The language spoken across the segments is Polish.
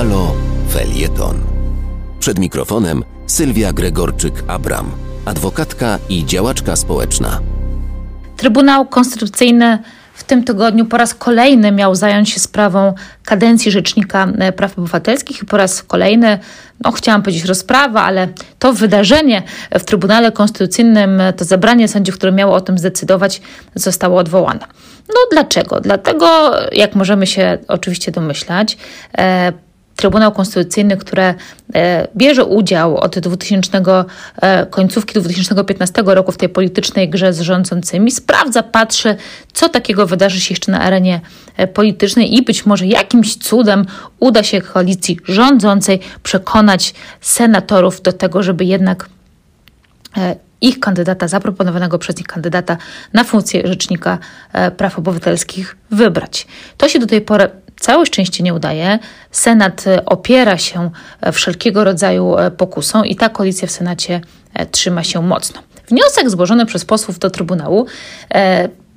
Halo Felieton. Przed mikrofonem Sylwia Gregorczyk-Abram, adwokatka i działaczka społeczna. Trybunał Konstytucyjny w tym tygodniu po raz kolejny miał zająć się sprawą kadencji Rzecznika e, Praw Obywatelskich i po raz kolejny, no chciałam powiedzieć rozprawa, ale to wydarzenie w Trybunale Konstytucyjnym, to zebranie sędziów, które miało o tym zdecydować, zostało odwołane. No dlaczego? Dlatego, jak możemy się oczywiście domyślać, e, Trybunał Konstytucyjny, które e, bierze udział od 2000, e, końcówki 2015 roku w tej politycznej grze z rządzącymi, sprawdza, patrzy, co takiego wydarzy się jeszcze na arenie e, politycznej i być może jakimś cudem uda się koalicji rządzącej przekonać senatorów do tego, żeby jednak ich kandydata, zaproponowanego przez nich kandydata na funkcję Rzecznika Praw Obywatelskich wybrać. To się do tej pory całe szczęście nie udaje. Senat e, opiera się e, wszelkiego rodzaju e, pokusom i ta koalicja w Senacie trzyma się mocno. Wniosek złożony przez posłów do Trybunału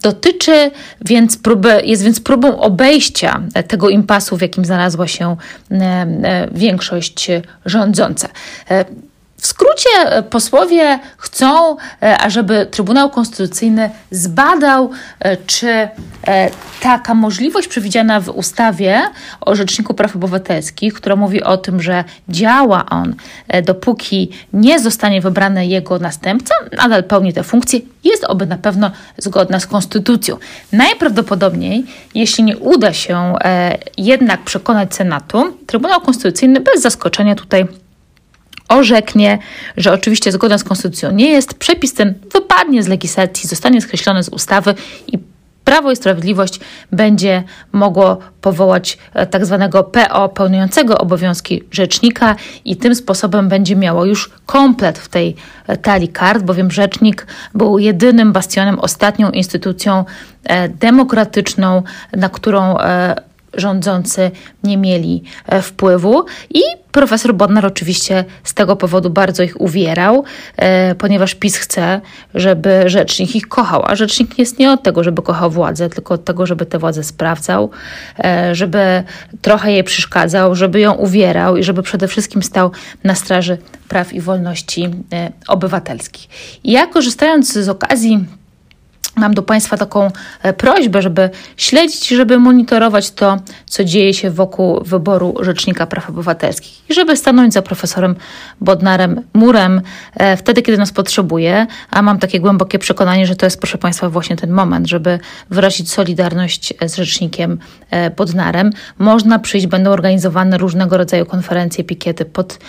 dotyczy więc próby, jest więc próbą obejścia tego impasu, w jakim znalazła się większość rządząca. W skrócie e, posłowie chcą, e, ażeby Trybunał Konstytucyjny zbadał, e, czy taka możliwość przewidziana w ustawie o Rzeczniku Praw Obywatelskich, która mówi o tym, że działa on, dopóki nie zostanie wybrany jego następca, nadal pełni tę funkcję, jest oby na pewno zgodna z Konstytucją. Najprawdopodobniej, jeśli nie uda się jednak przekonać Senatu, Trybunał Konstytucyjny bez zaskoczenia tutaj orzeknie, że oczywiście zgodna z konstytucją nie jest, przepis ten wypadnie z legislacji, zostanie skreślony z ustawy i Prawo i Sprawiedliwość będzie mogło powołać e, tak zwanego PO pełniącego obowiązki rzecznika i tym sposobem będzie miało już komplet w tej e, talii kart, bowiem rzecznik był jedynym bastionem, ostatnią instytucją e, demokratyczną, na którą rządzący nie mieli e, wpływu i profesor Bodnar oczywiście z tego powodu bardzo ich uwierał, e, ponieważ PiS chce, żeby rzecznik ich kochał, a rzecznik jest nie od tego, żeby kochał władzę, tylko od tego, żeby tę władzę sprawdzał, e, żeby trochę jej przeszkadzał, żeby ją uwierał i żeby przede wszystkim stał na straży praw i wolności obywatelskich. I ja korzystając z okazji Mam do Państwa taką e, prośbę, żeby śledzić, żeby monitorować to, co dzieje się wokół wyboru Rzecznika Praw Obywatelskich i żeby stanąć za profesorem Bodnarem Murem e, wtedy, kiedy nas potrzebuje, a mam takie głębokie przekonanie, że to jest, proszę Państwa, właśnie ten moment, żeby wyrazić solidarność z Rzecznikiem e, Bodnarem. Można przyjść, będą organizowane różnego rodzaju konferencje, pikiety pod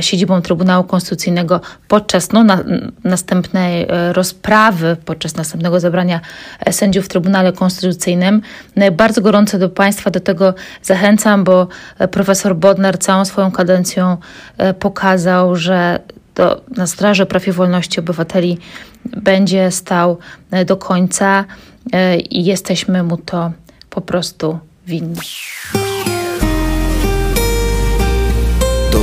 siedzibą Trybunału Konstytucyjnego podczas no, na, następnej rozprawy, podczas następnego zebrania zebrania e, sędziów w Trybunale Konstytucyjnym. No bardzo gorąco do Państwa do tego zachęcam, bo e, profesor Bodnar całą swoją kadencją e, pokazał, że do, na straży praw i wolności obywateli będzie stał do końca i jesteśmy mu to po prostu winni.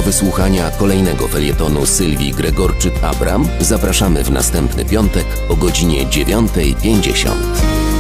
Wysłuchania kolejnego felietonu Sylwii Gregorczyk-Abram zapraszamy w następny piątek o godzinie 9.50.